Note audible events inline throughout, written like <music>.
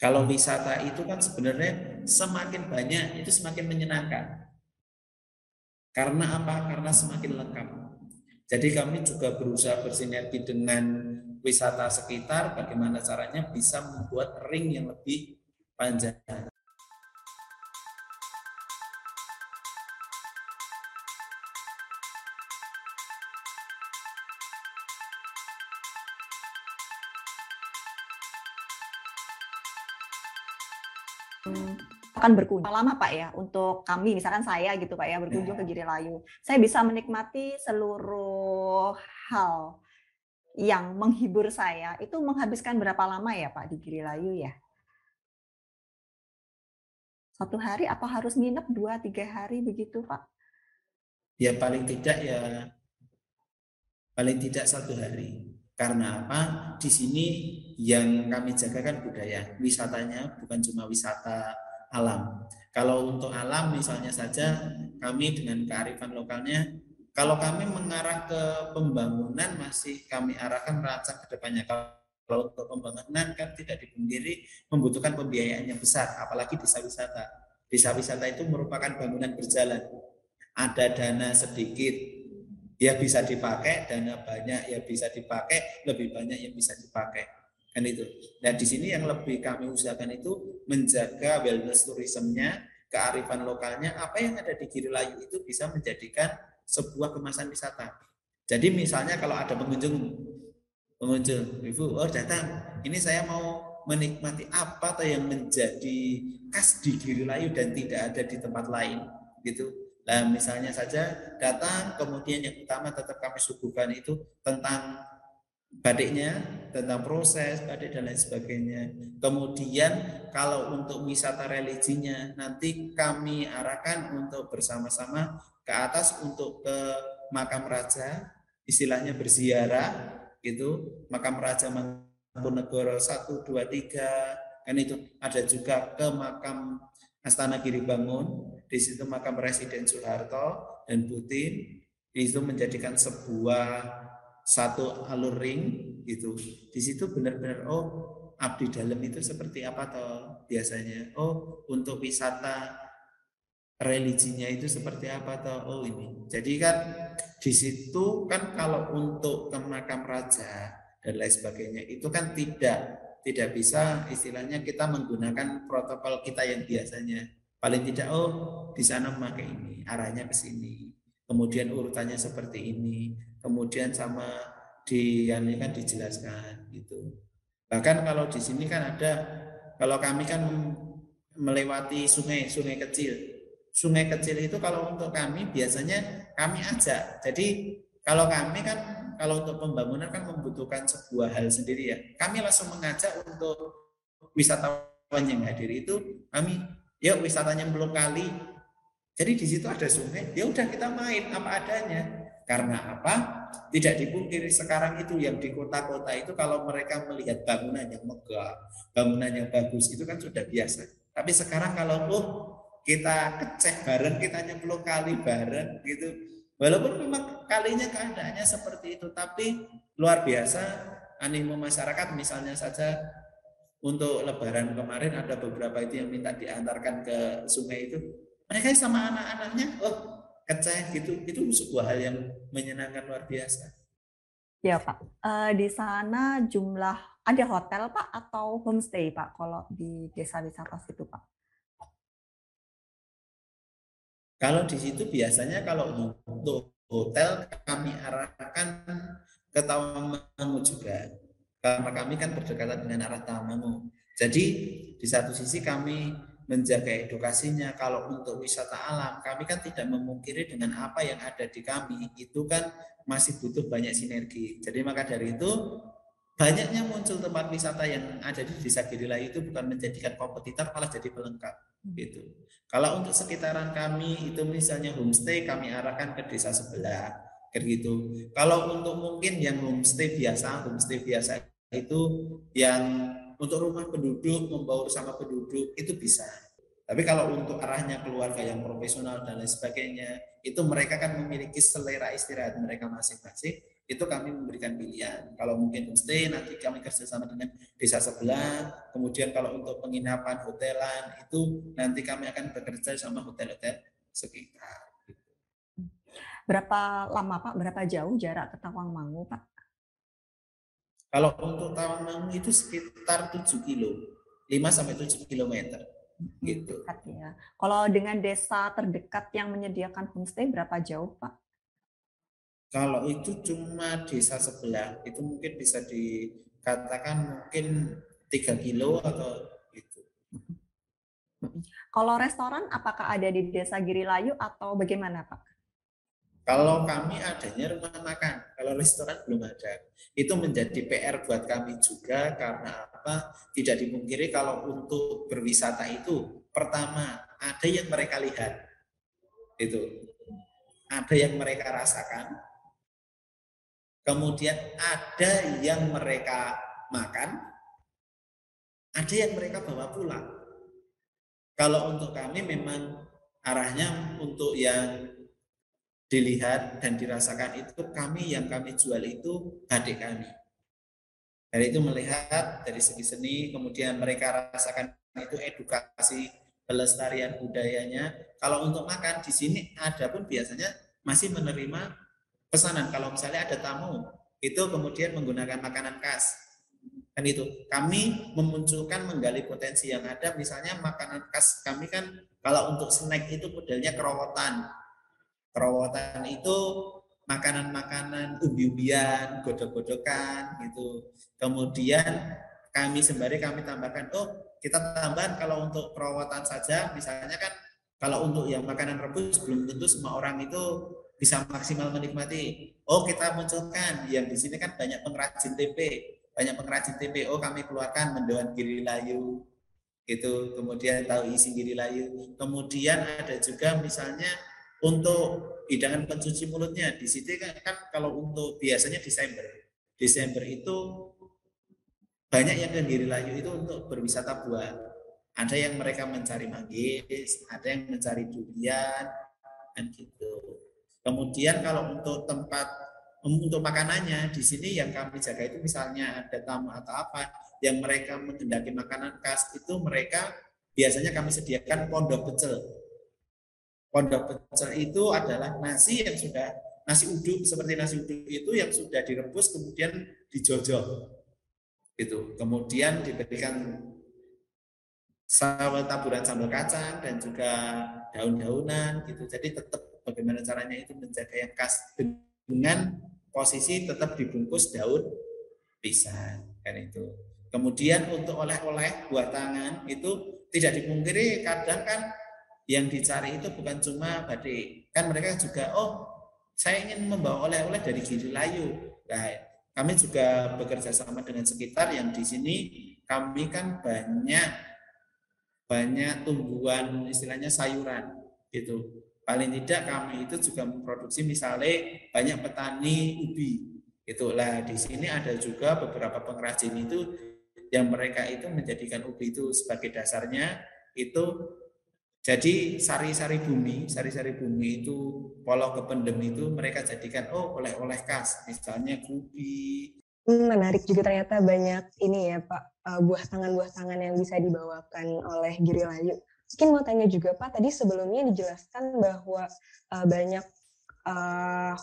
Kalau wisata itu kan sebenarnya semakin banyak itu semakin menyenangkan. Karena apa? Karena semakin lengkap. Jadi kami juga berusaha bersinergi dengan wisata sekitar, bagaimana caranya bisa membuat ring yang lebih panjang. Akan berkunjung lama Pak ya untuk kami misalkan saya gitu Pak ya berkunjung ke iya. Giri Layu. Saya bisa menikmati seluruh hal yang menghibur saya itu menghabiskan berapa lama ya Pak di Giri Layu ya? Satu hari apa harus nginep dua tiga hari begitu Pak? Ya paling tidak ya paling tidak satu hari. Karena apa? Di sini yang kami jaga kan budaya. Wisatanya bukan cuma wisata alam. Kalau untuk alam misalnya saja kami dengan kearifan lokalnya kalau kami mengarah ke pembangunan masih kami arahkan merancang ke depannya. Kalau untuk pembangunan kan tidak dipungkiri membutuhkan pembiayaan yang besar, apalagi desa wisata. Desa wisata itu merupakan bangunan berjalan. Ada dana sedikit, ya bisa dipakai, dana banyak ya bisa dipakai, lebih banyak yang bisa dipakai kan itu. Nah di sini yang lebih kami usahakan itu menjaga wellness tourismnya, kearifan lokalnya, apa yang ada di Girilayu itu bisa menjadikan sebuah kemasan wisata. Jadi misalnya kalau ada pengunjung, pengunjung, ibu, oh datang, ini saya mau menikmati apa atau yang menjadi khas di Girilayu dan tidak ada di tempat lain, gitu. Nah misalnya saja datang, kemudian yang utama tetap kami suguhkan itu tentang batiknya, tentang proses batik dan lain sebagainya. Kemudian kalau untuk wisata religinya nanti kami arahkan untuk bersama-sama ke atas untuk ke makam raja, istilahnya berziarah gitu, makam raja Mangkunegoro 1 2 3 kan itu. Ada juga ke makam Astana Giri Bangun, di situ makam Presiden Soeharto dan Putin, itu menjadikan sebuah satu alur ring gitu. Di situ benar-benar oh abdi dalam itu seperti apa toh biasanya. Oh untuk wisata religinya itu seperti apa toh oh ini. Jadi kan di situ kan kalau untuk ke makam raja dan lain sebagainya itu kan tidak tidak bisa istilahnya kita menggunakan protokol kita yang biasanya paling tidak oh di sana memakai ini arahnya ke sini kemudian urutannya seperti ini, kemudian sama di yang ini kan dijelaskan gitu. Bahkan kalau di sini kan ada kalau kami kan melewati sungai, sungai kecil. Sungai kecil itu kalau untuk kami biasanya kami ajak. Jadi kalau kami kan kalau untuk pembangunan kan membutuhkan sebuah hal sendiri ya. Kami langsung mengajak untuk wisatawan yang hadir itu kami yuk wisatanya belum kali jadi di situ ada sungai, ya udah kita main apa adanya. Karena apa? Tidak dipungkiri sekarang itu yang di kota-kota itu kalau mereka melihat bangunan yang megah, bangunan yang bagus itu kan sudah biasa. Tapi sekarang kalau oh kita kecek bareng, kita nyemplung kali bareng gitu. Walaupun memang kalinya keadaannya seperti itu, tapi luar biasa animo masyarakat misalnya saja untuk lebaran kemarin ada beberapa itu yang minta diantarkan ke sungai itu mereka sama anak-anaknya oh keceh gitu itu sebuah hal yang menyenangkan luar biasa. Ya pak. Uh, di sana jumlah ada hotel pak atau homestay pak kalau di desa wisata situ pak? Kalau di situ biasanya kalau untuk hotel kami arahkan ke Tawamangu juga. Karena kami kan berdekatan dengan arah Tawamangu jadi di satu sisi kami menjaga edukasinya. Kalau untuk wisata alam, kami kan tidak memungkiri dengan apa yang ada di kami, itu kan masih butuh banyak sinergi. Jadi maka dari itu banyaknya muncul tempat wisata yang ada di desa Girila itu bukan menjadikan kompetitor malah jadi pelengkap gitu. Kalau untuk sekitaran kami itu misalnya homestay kami arahkan ke desa sebelah kayak gitu. Kalau untuk mungkin yang homestay biasa, homestay biasa itu yang untuk rumah penduduk, membaur sama penduduk itu bisa. Tapi kalau untuk arahnya keluarga yang profesional dan lain sebagainya, itu mereka kan memiliki selera istirahat mereka masing-masing. itu kami memberikan pilihan. Kalau mungkin homestay nanti kami kerjasama dengan desa sebelah. Kemudian kalau untuk penginapan hotelan itu nanti kami akan bekerja sama hotel-hotel sekitar. Berapa lama Pak? Berapa jauh jarak ke Tawangmangu Pak? Kalau untuk Tawangmangu itu sekitar 7 kilo, 5 sampai 7 kilometer gitu. ya. Kalau dengan desa terdekat yang menyediakan homestay berapa jauh Pak? Kalau itu cuma desa sebelah, itu mungkin bisa dikatakan mungkin tiga kilo atau itu. Kalau restoran, apakah ada di desa Girilayu atau bagaimana Pak? Kalau kami adanya rumah makan, kalau restoran belum ada. Itu menjadi PR buat kami juga karena apa? Tidak dipungkiri kalau untuk berwisata itu pertama ada yang mereka lihat. Itu. Ada yang mereka rasakan, kemudian ada yang mereka makan, ada yang mereka bawa pulang. Kalau untuk kami memang arahnya untuk yang dilihat dan dirasakan itu kami yang kami jual itu adik kami. Dari itu melihat dari segi seni, kemudian mereka rasakan itu edukasi pelestarian budayanya. Kalau untuk makan di sini ada pun biasanya masih menerima pesanan. Kalau misalnya ada tamu itu kemudian menggunakan makanan khas. Kan itu. Kami memunculkan menggali potensi yang ada. Misalnya makanan khas kami kan kalau untuk snack itu modelnya kerowotan kerowotan itu makanan-makanan umbi-umbian godok-godokan gitu kemudian kami sembari kami tambahkan oh kita tambahkan kalau untuk kerowotan saja misalnya kan kalau untuk yang makanan rebus belum tentu semua orang itu bisa maksimal menikmati. Oh kita munculkan yang di sini kan banyak pengrajin tempe, banyak pengrajin tempe. Oh kami keluarkan mendoan giri layu, itu kemudian tahu isi giri layu. Kemudian ada juga misalnya untuk hidangan pencuci mulutnya di situ kan, kan kalau untuk biasanya Desember, Desember itu banyak yang ke giri layu itu untuk berwisata buah. Ada yang mereka mencari manggis, ada yang mencari durian, dan gitu. Kemudian kalau untuk tempat untuk makanannya di sini yang kami jaga itu misalnya ada tamu atau apa yang mereka menghendaki makanan khas itu mereka biasanya kami sediakan pondok pecel. Pondok pecel itu adalah nasi yang sudah nasi uduk seperti nasi uduk itu yang sudah direbus kemudian dijojol itu kemudian diberikan sambal taburan sambal kacang dan juga daun-daunan gitu. Jadi tetap bagaimana caranya itu menjaga yang khas dengan posisi tetap dibungkus daun pisang kan itu. Kemudian untuk oleh-oleh buah tangan itu tidak dipungkiri kadang kan yang dicari itu bukan cuma batik. Kan mereka juga oh saya ingin membawa oleh-oleh dari Giri Layu. Nah, kami juga bekerja sama dengan sekitar yang di sini kami kan banyak banyak tumbuhan istilahnya sayuran gitu paling tidak kami itu juga memproduksi misalnya banyak petani ubi itulah di sini ada juga beberapa pengrajin itu yang mereka itu menjadikan ubi itu sebagai dasarnya itu jadi sari-sari bumi sari-sari bumi itu pola kependem itu mereka jadikan oh oleh-oleh khas. Misalnya ubi hmm, menarik juga ternyata banyak ini ya Pak. Eh, buah tangan buah tangan yang bisa dibawakan oleh Giri Layu Mungkin mau tanya juga Pak, tadi sebelumnya dijelaskan bahwa uh, banyak uh,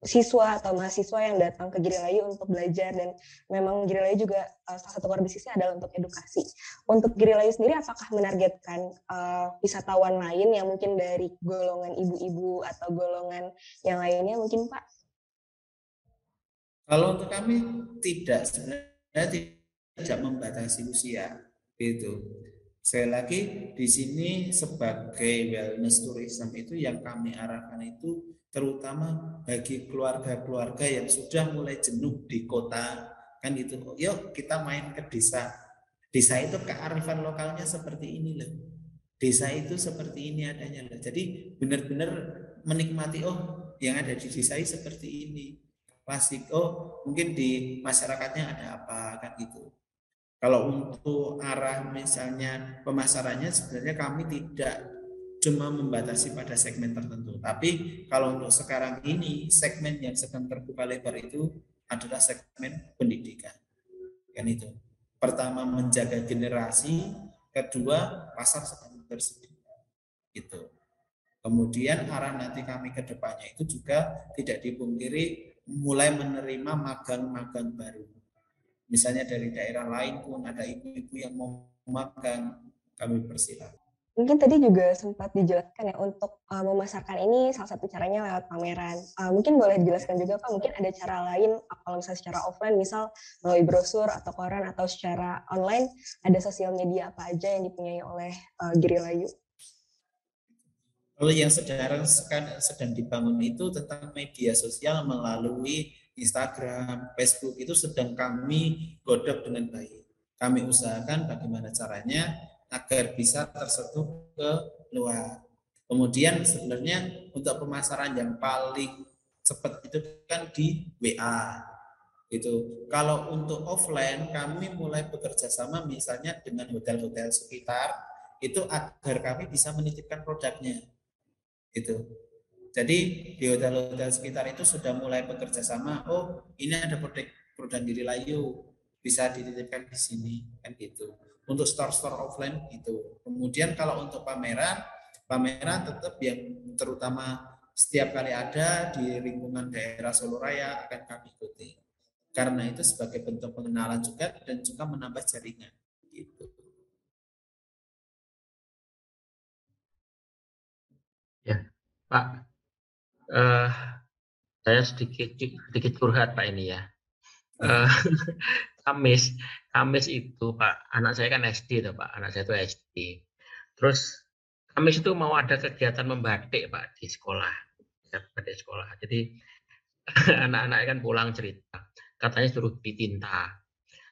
siswa atau mahasiswa yang datang ke Girilayu untuk belajar dan memang Girilayu juga uh, salah satu core bisnisnya adalah untuk edukasi. Untuk Girilayu sendiri apakah menargetkan uh, wisatawan lain yang mungkin dari golongan ibu-ibu atau golongan yang lainnya mungkin Pak? Kalau untuk kami tidak sebenarnya tidak membatasi usia itu Sekali lagi di sini sebagai wellness tourism itu yang kami arahkan itu terutama bagi keluarga-keluarga yang sudah mulai jenuh di kota kan gitu. Yuk kita main ke desa. Desa itu kearifan lokalnya seperti ini loh. Desa itu seperti ini adanya loh. Jadi benar-benar menikmati oh yang ada di desa ini seperti ini. Klasik oh mungkin di masyarakatnya ada apa kan gitu. Kalau untuk arah misalnya pemasarannya sebenarnya kami tidak cuma membatasi pada segmen tertentu. Tapi kalau untuk sekarang ini segmen yang sedang terbuka lebar itu adalah segmen pendidikan. Kan itu. Pertama menjaga generasi, kedua pasar sedang tersedia. Itu. Kemudian arah nanti kami ke depannya itu juga tidak dipungkiri mulai menerima magang-magang baru. Misalnya dari daerah lain pun ada ibu-ibu yang mau magang, kami persilakan. Mungkin tadi juga sempat dijelaskan ya untuk uh, memasarkan ini salah satu caranya lewat pameran. Uh, mungkin boleh dijelaskan juga Pak, mungkin ada cara lain kalau misalnya secara offline, misal melalui brosur atau koran atau secara online, ada sosial media apa aja yang dipunyai oleh uh, Giri Layu? Kalau yang sedang sedang dibangun itu tentang media sosial melalui Instagram, Facebook itu sedang kami godok dengan baik. Kami usahakan bagaimana caranya agar bisa tersentuh ke luar. Kemudian sebenarnya untuk pemasaran yang paling cepat itu kan di WA gitu. Kalau untuk offline kami mulai bekerja sama misalnya dengan hotel-hotel sekitar itu agar kami bisa menitipkan produknya. Itu. Jadi di hotel-hotel sekitar itu sudah mulai bekerja sama. Oh, ini ada produk produk diri layu bisa dititipkan di sini kan gitu untuk store-store offline itu. Kemudian kalau untuk pameran, pameran tetap yang terutama setiap kali ada di lingkungan daerah Solo Raya akan kami ikuti. Karena itu sebagai bentuk pengenalan juga dan juga menambah jaringan. Gitu. Ya, Pak. Uh, saya sedikit sedikit curhat Pak ini ya. Uh, <laughs> Kamis, Kamis itu Pak, anak saya kan SD tuh Pak, anak saya itu SD. Terus Kamis itu mau ada kegiatan membatik Pak di sekolah, di sekolah. Jadi <laughs> anak-anak kan pulang cerita, katanya suruh ditinta.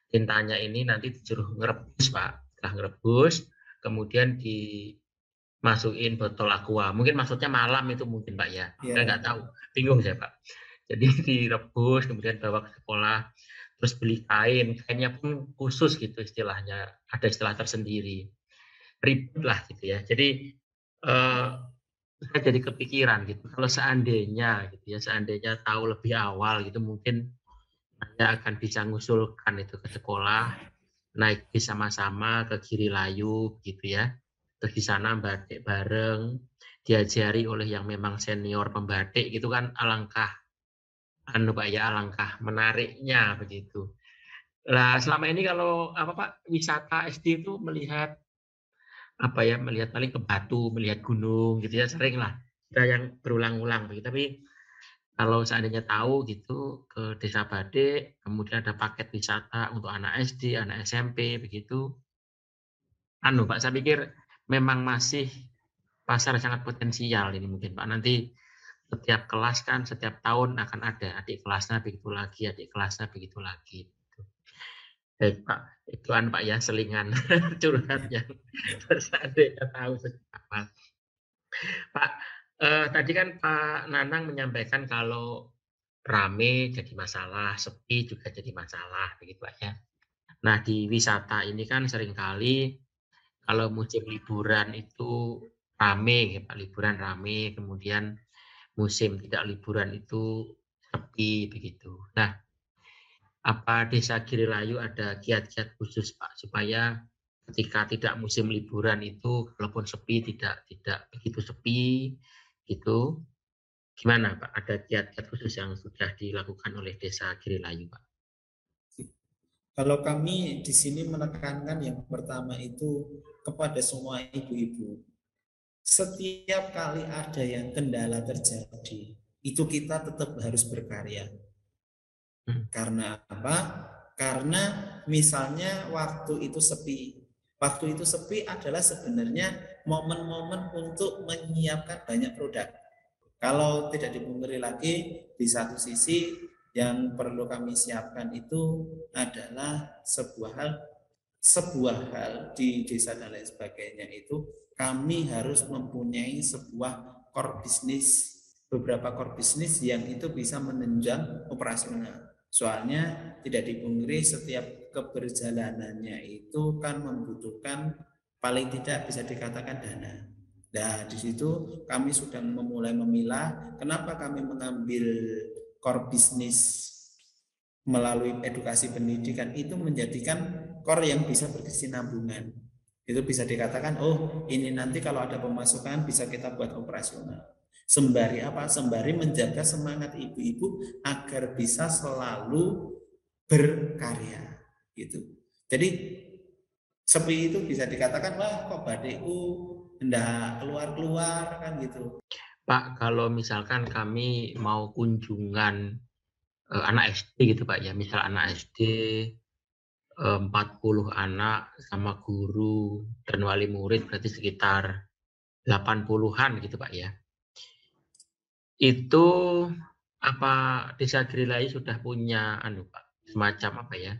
Tintanya ini nanti disuruh ngerebus Pak, setelah ngerebus, kemudian dimasukin botol aqua. Mungkin maksudnya malam itu mungkin Pak ya, yeah. saya nggak tahu, bingung saya Pak. Jadi <laughs> direbus, kemudian bawa ke sekolah terus beli kain kainnya pun khusus gitu istilahnya ada istilah tersendiri. Ribet lah gitu ya. Jadi eh, saya jadi kepikiran gitu kalau seandainya gitu ya seandainya tahu lebih awal gitu mungkin saya akan bisa ngusulkan itu ke sekolah naik bis sama-sama ke kiri layu gitu ya. Terus di sana batik bareng diajari oleh yang memang senior pembatik gitu kan alangkah anu Pak ya alangkah menariknya begitu. Nah, selama ini kalau apa Pak wisata SD itu melihat apa ya melihat paling ke batu, melihat gunung gitu ya sering lah. Kita yang berulang-ulang begitu. Tapi kalau seandainya tahu gitu ke Desa Bade, kemudian ada paket wisata untuk anak SD, anak SMP begitu. Anu Pak, saya pikir memang masih pasar sangat potensial ini mungkin Pak. Nanti setiap kelas kan setiap tahun akan ada adik kelasnya begitu lagi, adik kelasnya begitu lagi. Gitu. Baik Pak, itu kan Pak ya selingan <laughs> curhat yang tahu apa. Pak, eh, tadi kan Pak Nanang menyampaikan kalau rame jadi masalah, sepi juga jadi masalah, begitu Pak ya. Nah di wisata ini kan sering kali kalau musim liburan itu rame, ya Pak liburan rame, kemudian musim tidak liburan itu sepi begitu. Nah, apa Desa Girilayu ada kiat-kiat khusus Pak supaya ketika tidak musim liburan itu walaupun sepi tidak tidak begitu sepi gitu. Gimana Pak? Ada kiat-kiat khusus yang sudah dilakukan oleh Desa Girilayu Pak? Kalau kami di sini menekankan yang pertama itu kepada semua ibu-ibu setiap kali ada yang kendala terjadi, itu kita tetap harus berkarya. Hmm. Karena apa? Karena misalnya waktu itu sepi. Waktu itu sepi adalah sebenarnya momen-momen untuk menyiapkan banyak produk. Kalau tidak dipungkiri lagi, di satu sisi yang perlu kami siapkan itu adalah sebuah hal sebuah hal di desa dan lain sebagainya itu kami harus mempunyai sebuah core bisnis, beberapa core bisnis yang itu bisa menunjang operasional. Soalnya tidak dipungkiri setiap keberjalanannya itu kan membutuhkan paling tidak bisa dikatakan dana. Nah, di situ kami sudah memulai memilah kenapa kami mengambil core bisnis melalui edukasi pendidikan itu menjadikan core yang bisa berkesinambungan. Itu bisa dikatakan, oh ini nanti kalau ada pemasukan bisa kita buat operasional. Sembari apa? Sembari menjaga semangat ibu-ibu agar bisa selalu berkarya. Gitu. Jadi sepi itu bisa dikatakan, wah kok badiku hendak keluar-keluar kan gitu. Pak, kalau misalkan kami mau kunjungan uh, anak SD gitu Pak ya, misal anak SD 40 anak sama guru dan wali murid berarti sekitar 80-an gitu Pak ya. Itu apa Desa Grilai sudah punya anu Pak, semacam apa ya?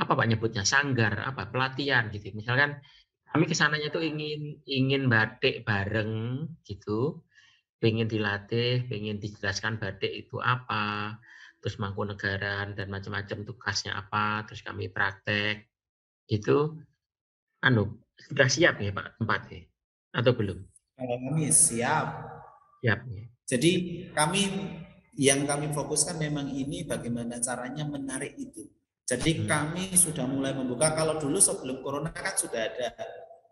Apa Pak nyebutnya sanggar, apa pelatihan gitu. Misalkan kami ke sananya itu ingin ingin batik bareng gitu, pengen dilatih, pengen dijelaskan batik itu apa, terus Mangkunegaran dan macam-macam tugasnya apa, terus kami praktek itu anu sudah siap ya Pak tempatnya atau belum? Kalau kami siap. Siap ya. Jadi kami yang kami fokuskan memang ini bagaimana caranya menarik itu. Jadi hmm. kami sudah mulai membuka kalau dulu sebelum corona kan sudah ada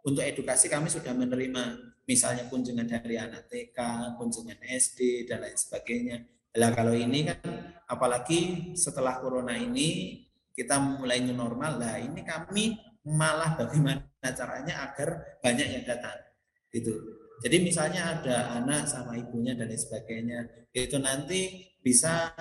untuk edukasi kami sudah menerima misalnya kunjungan dari anak TK, kunjungan SD dan lain sebagainya. Lah kalau ini kan apalagi setelah corona ini kita mulai new normal lah ini kami malah bagaimana caranya agar banyak yang datang gitu. Jadi misalnya ada anak sama ibunya dan lain sebagainya itu nanti bisa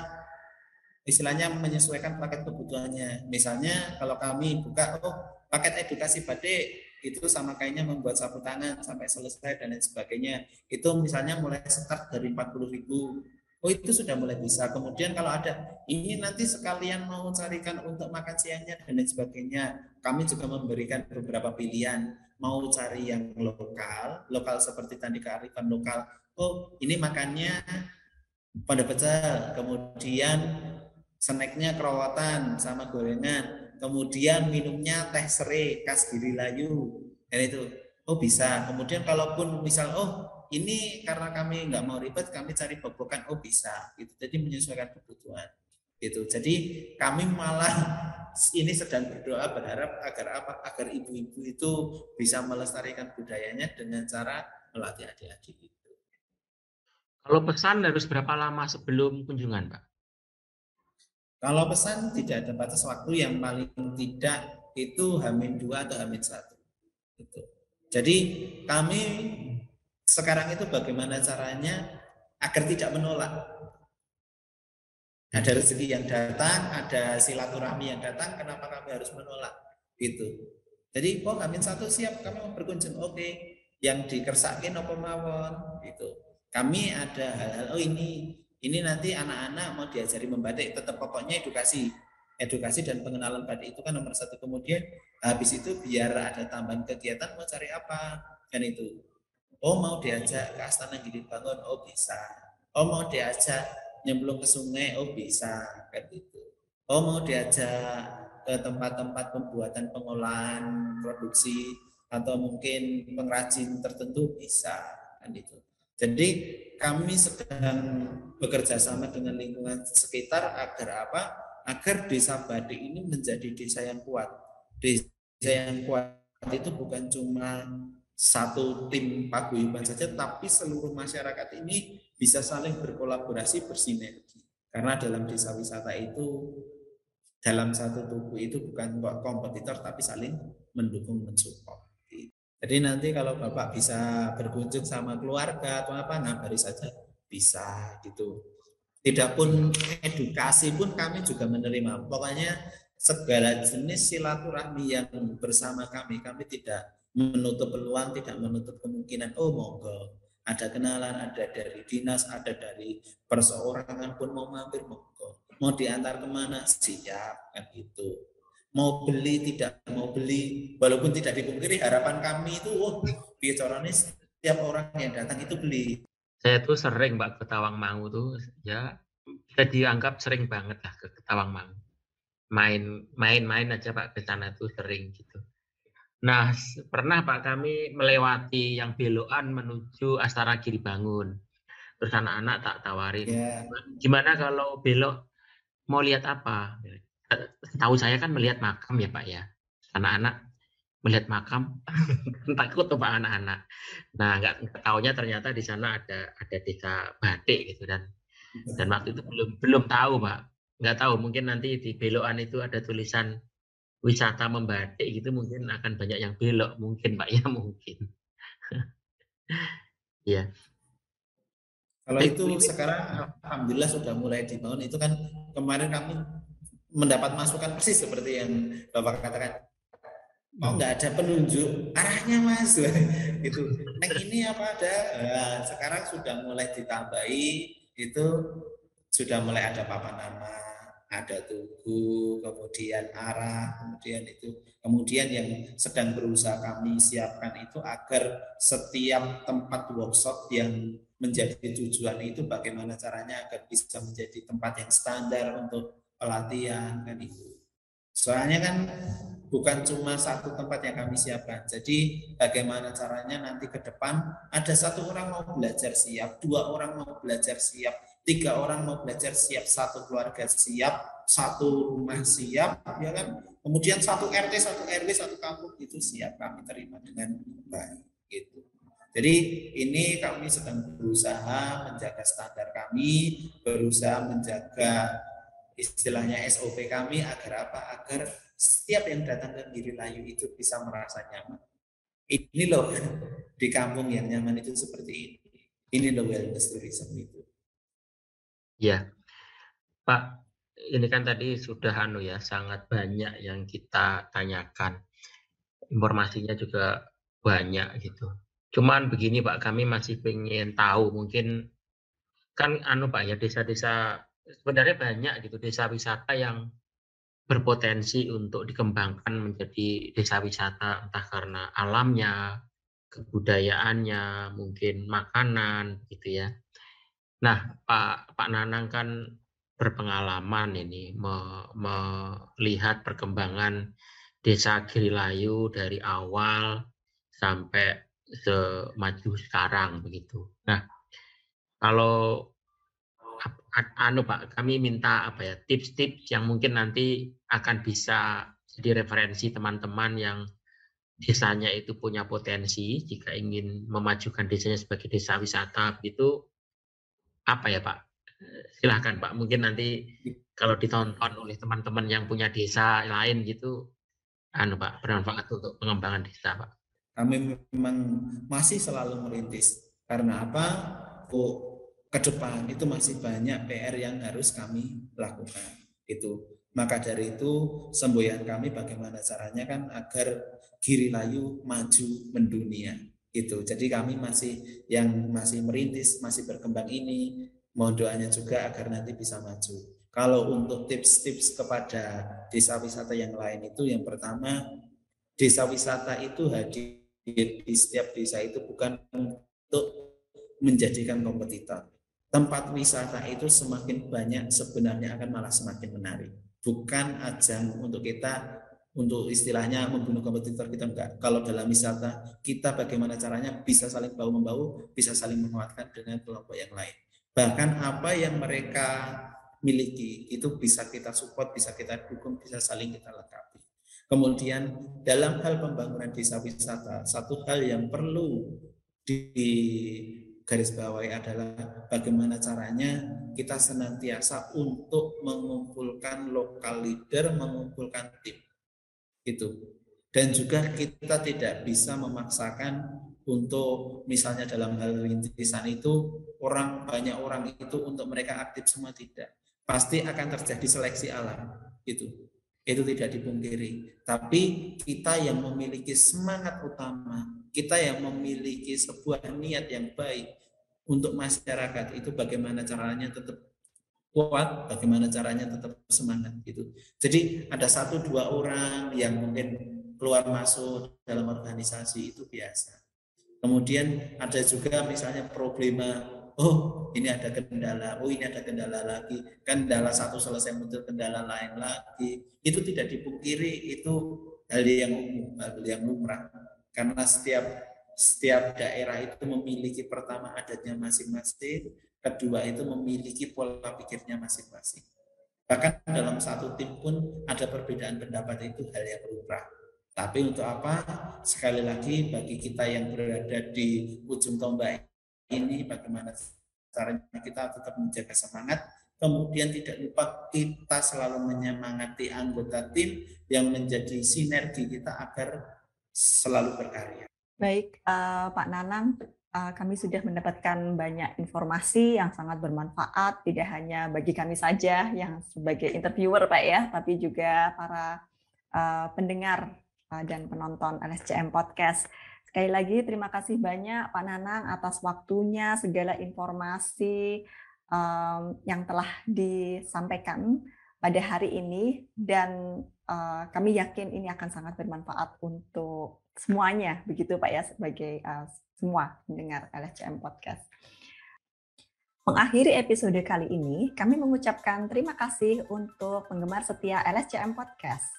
istilahnya menyesuaikan paket kebutuhannya. Misalnya kalau kami buka oh paket edukasi batik itu sama kayaknya membuat sapu tangan sampai selesai dan lain sebagainya. Itu misalnya mulai start dari 40 ribu Oh itu sudah mulai bisa. Kemudian kalau ada ini nanti sekalian mau carikan untuk makan siangnya dan lain sebagainya, kami juga memberikan beberapa pilihan. Mau cari yang lokal, lokal seperti tadi kearifan lokal. Oh ini makannya pada pecel, kemudian snacknya kerawatan sama gorengan, kemudian minumnya teh serai khas Giri Layu, dan itu oh bisa. Kemudian kalaupun misal oh ini karena kami nggak mau ribet kami cari bobokan oh bisa gitu. Jadi menyesuaikan kebutuhan gitu. Jadi kami malah <laughs> ini sedang berdoa berharap agar apa agar ibu-ibu itu bisa melestarikan budayanya dengan cara melatih adik-adik itu. Kalau pesan harus berapa lama sebelum kunjungan pak? Kalau pesan tidak ada batas waktu yang paling tidak itu hamin dua atau hamin satu itu jadi kami sekarang itu bagaimana caranya agar tidak menolak. Ada rezeki yang datang, ada silaturahmi yang datang, kenapa kami harus menolak? Itu. Jadi, oh kami satu siap, kami mau berkunjung. Oke, yang dikersakin apa mawon? Itu. Kami ada hal-hal, oh ini, ini nanti anak-anak mau diajari membatik, tetap pokoknya edukasi. Edukasi dan pengenalan batik itu kan nomor satu. Kemudian habis itu biar ada tambahan kegiatan mau cari apa? Kan itu Oh mau diajak ke Astana Gili Bangun, oh bisa. Oh mau diajak nyemplung ke sungai, oh bisa, kan gitu. Oh mau diajak ke tempat-tempat pembuatan pengolahan produksi atau mungkin pengrajin tertentu bisa, kan itu. Jadi kami sedang bekerja sama dengan lingkungan sekitar agar apa? Agar desa Badik ini menjadi desa yang kuat. Desa yang kuat itu bukan cuma satu tim paguyuban saja, tapi seluruh masyarakat ini bisa saling berkolaborasi, bersinergi. Karena dalam desa wisata itu, dalam satu tubuh itu bukan kompetitor, tapi saling mendukung, mensupport. Jadi nanti kalau Bapak bisa berkunjung sama keluarga atau apa, ngabari saja bisa gitu. Tidak pun edukasi pun kami juga menerima. Pokoknya segala jenis silaturahmi yang bersama kami, kami tidak menutup peluang, tidak menutup kemungkinan. Oh monggo, ada kenalan, ada dari dinas, ada dari perseorangan pun mau mampir monggo. Mau diantar ke mana? Siap kan itu. Mau beli tidak mau beli, walaupun tidak dipungkiri harapan kami itu, oh bicaranya setiap orang yang datang itu beli. Saya tuh sering Mbak ke Tawang Mangu tuh ya kita dianggap sering banget lah ke Mangu. Main main main aja Pak ke sana tuh sering gitu Nah, pernah Pak kami melewati yang belokan menuju Astara Giri Bangun. Terus anak-anak tak tawarin, yeah. gimana kalau belok mau lihat apa? Tahu saya kan melihat makam ya Pak ya. Anak-anak melihat makam <laughs> takut tuh Pak anak-anak. Nah, nggak tahunya ternyata di sana ada ada desa batik gitu dan dan waktu itu belum belum tahu Pak. Nggak tahu mungkin nanti di belokan itu ada tulisan wisata membatik gitu mungkin akan banyak yang belok mungkin Pak ya mungkin. <laughs> Iya. Kalau itu sekarang alhamdulillah sudah mulai dibangun itu kan kemarin kami mendapat masukan persis seperti yang Bapak katakan. Mau hmm. nggak ada penunjuk arahnya mas <laughs> itu. Neng ini apa ada? Nah, sekarang sudah mulai ditambahi itu sudah mulai ada papan nama ada tugu, kemudian arah, kemudian itu, kemudian yang sedang berusaha kami siapkan itu agar setiap tempat workshop yang menjadi tujuan itu bagaimana caranya agar bisa menjadi tempat yang standar untuk pelatihan kan itu. Soalnya kan bukan cuma satu tempat yang kami siapkan. Jadi bagaimana caranya nanti ke depan ada satu orang mau belajar siap, dua orang mau belajar siap, tiga orang mau belajar siap, satu keluarga siap, satu rumah siap, ya kan? Kemudian satu RT, satu RW, satu kampung itu siap kami terima dengan baik. Gitu. Jadi ini kami sedang berusaha menjaga standar kami, berusaha menjaga istilahnya SOP kami agar apa? Agar setiap yang datang ke Giri Layu itu bisa merasa nyaman. Ini loh di kampung yang nyaman itu seperti ini. Ini loh wellness tourism itu. Ya, Pak, ini kan tadi sudah anu ya sangat banyak yang kita tanyakan. Informasinya juga banyak gitu. Cuman begini Pak, kami masih pengen tahu mungkin kan anu Pak ya desa-desa sebenarnya banyak gitu desa wisata yang berpotensi untuk dikembangkan menjadi desa wisata entah karena alamnya, kebudayaannya, mungkin makanan gitu ya. Nah, Pak Pak Nanang kan berpengalaman ini me, melihat perkembangan desa Girilayu dari awal sampai semaju sekarang begitu. Nah, kalau anu Pak, kami minta apa ya tips-tips yang mungkin nanti akan bisa jadi referensi teman-teman yang desanya itu punya potensi jika ingin memajukan desanya sebagai desa wisata itu apa ya Pak? Silahkan Pak, mungkin nanti kalau ditonton oleh teman-teman yang punya desa lain gitu, anu Pak, bermanfaat untuk pengembangan desa Pak. Kami memang masih selalu merintis karena apa? Kok ke depan itu masih banyak PR yang harus kami lakukan. Itu maka dari itu semboyan kami bagaimana caranya kan agar Giri Layu maju mendunia. Itu. Jadi kami masih yang masih merintis, masih berkembang ini, mohon doanya juga agar nanti bisa maju. Kalau untuk tips-tips kepada desa wisata yang lain itu yang pertama desa wisata itu hadir di setiap desa itu bukan untuk menjadikan kompetitor tempat wisata itu semakin banyak sebenarnya akan malah semakin menarik. Bukan ajang untuk kita untuk istilahnya membunuh kompetitor kita enggak. Kalau dalam wisata kita bagaimana caranya bisa saling bahu membahu, bisa saling menguatkan dengan kelompok yang lain. Bahkan apa yang mereka miliki itu bisa kita support, bisa kita dukung, bisa saling kita lengkapi. Kemudian dalam hal pembangunan desa wisata, satu hal yang perlu di garis bawahi adalah bagaimana caranya kita senantiasa untuk mengumpulkan lokal leader, mengumpulkan tim. Itu. Dan juga kita tidak bisa memaksakan untuk misalnya dalam hal rintisan itu orang banyak orang itu untuk mereka aktif semua tidak. Pasti akan terjadi seleksi alam. Itu. Itu tidak dipungkiri. Tapi kita yang memiliki semangat utama kita yang memiliki sebuah niat yang baik untuk masyarakat itu bagaimana caranya tetap kuat, bagaimana caranya tetap semangat gitu. Jadi ada satu dua orang yang mungkin keluar masuk dalam organisasi itu biasa. Kemudian ada juga misalnya problema, oh ini ada kendala, oh ini ada kendala lagi, kendala satu selesai muncul kendala lain lagi. Itu tidak dipungkiri itu hal yang umum, hal yang lumrah. Karena setiap setiap daerah itu memiliki pertama adatnya masing-masing, kedua itu memiliki pola pikirnya masing-masing. Bahkan dalam satu tim pun ada perbedaan pendapat itu hal yang lumrah. Tapi untuk apa? Sekali lagi bagi kita yang berada di ujung tombak ini bagaimana caranya kita tetap menjaga semangat kemudian tidak lupa kita selalu menyemangati anggota tim yang menjadi sinergi kita agar selalu berkarya. Baik, uh, Pak Nanang, kami sudah mendapatkan banyak informasi yang sangat bermanfaat, tidak hanya bagi kami saja yang sebagai interviewer, Pak ya, tapi juga para uh, pendengar uh, dan penonton LSCM Podcast. Sekali lagi terima kasih banyak Pak Nanang atas waktunya, segala informasi um, yang telah disampaikan pada hari ini dan uh, kami yakin ini akan sangat bermanfaat untuk semuanya begitu Pak ya sebagai uh, semua mendengar LSCM Podcast. Mengakhiri episode kali ini, kami mengucapkan terima kasih untuk penggemar setia LSCM Podcast.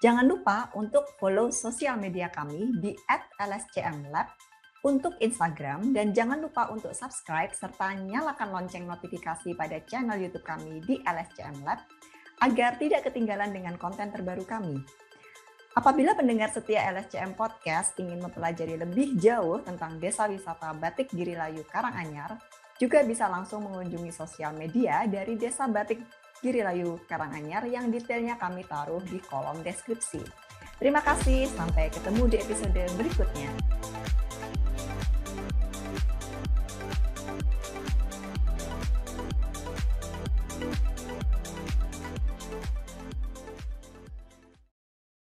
Jangan lupa untuk follow sosial media kami di @lscmlab untuk Instagram dan jangan lupa untuk subscribe serta nyalakan lonceng notifikasi pada channel YouTube kami di LSCM Lab agar tidak ketinggalan dengan konten terbaru kami. Apabila pendengar setia LSCM Podcast ingin mempelajari lebih jauh tentang desa wisata Batik Girilayu Karanganyar, juga bisa langsung mengunjungi sosial media dari Desa Batik Girilayu Karanganyar yang detailnya kami taruh di kolom deskripsi. Terima kasih, sampai ketemu di episode berikutnya.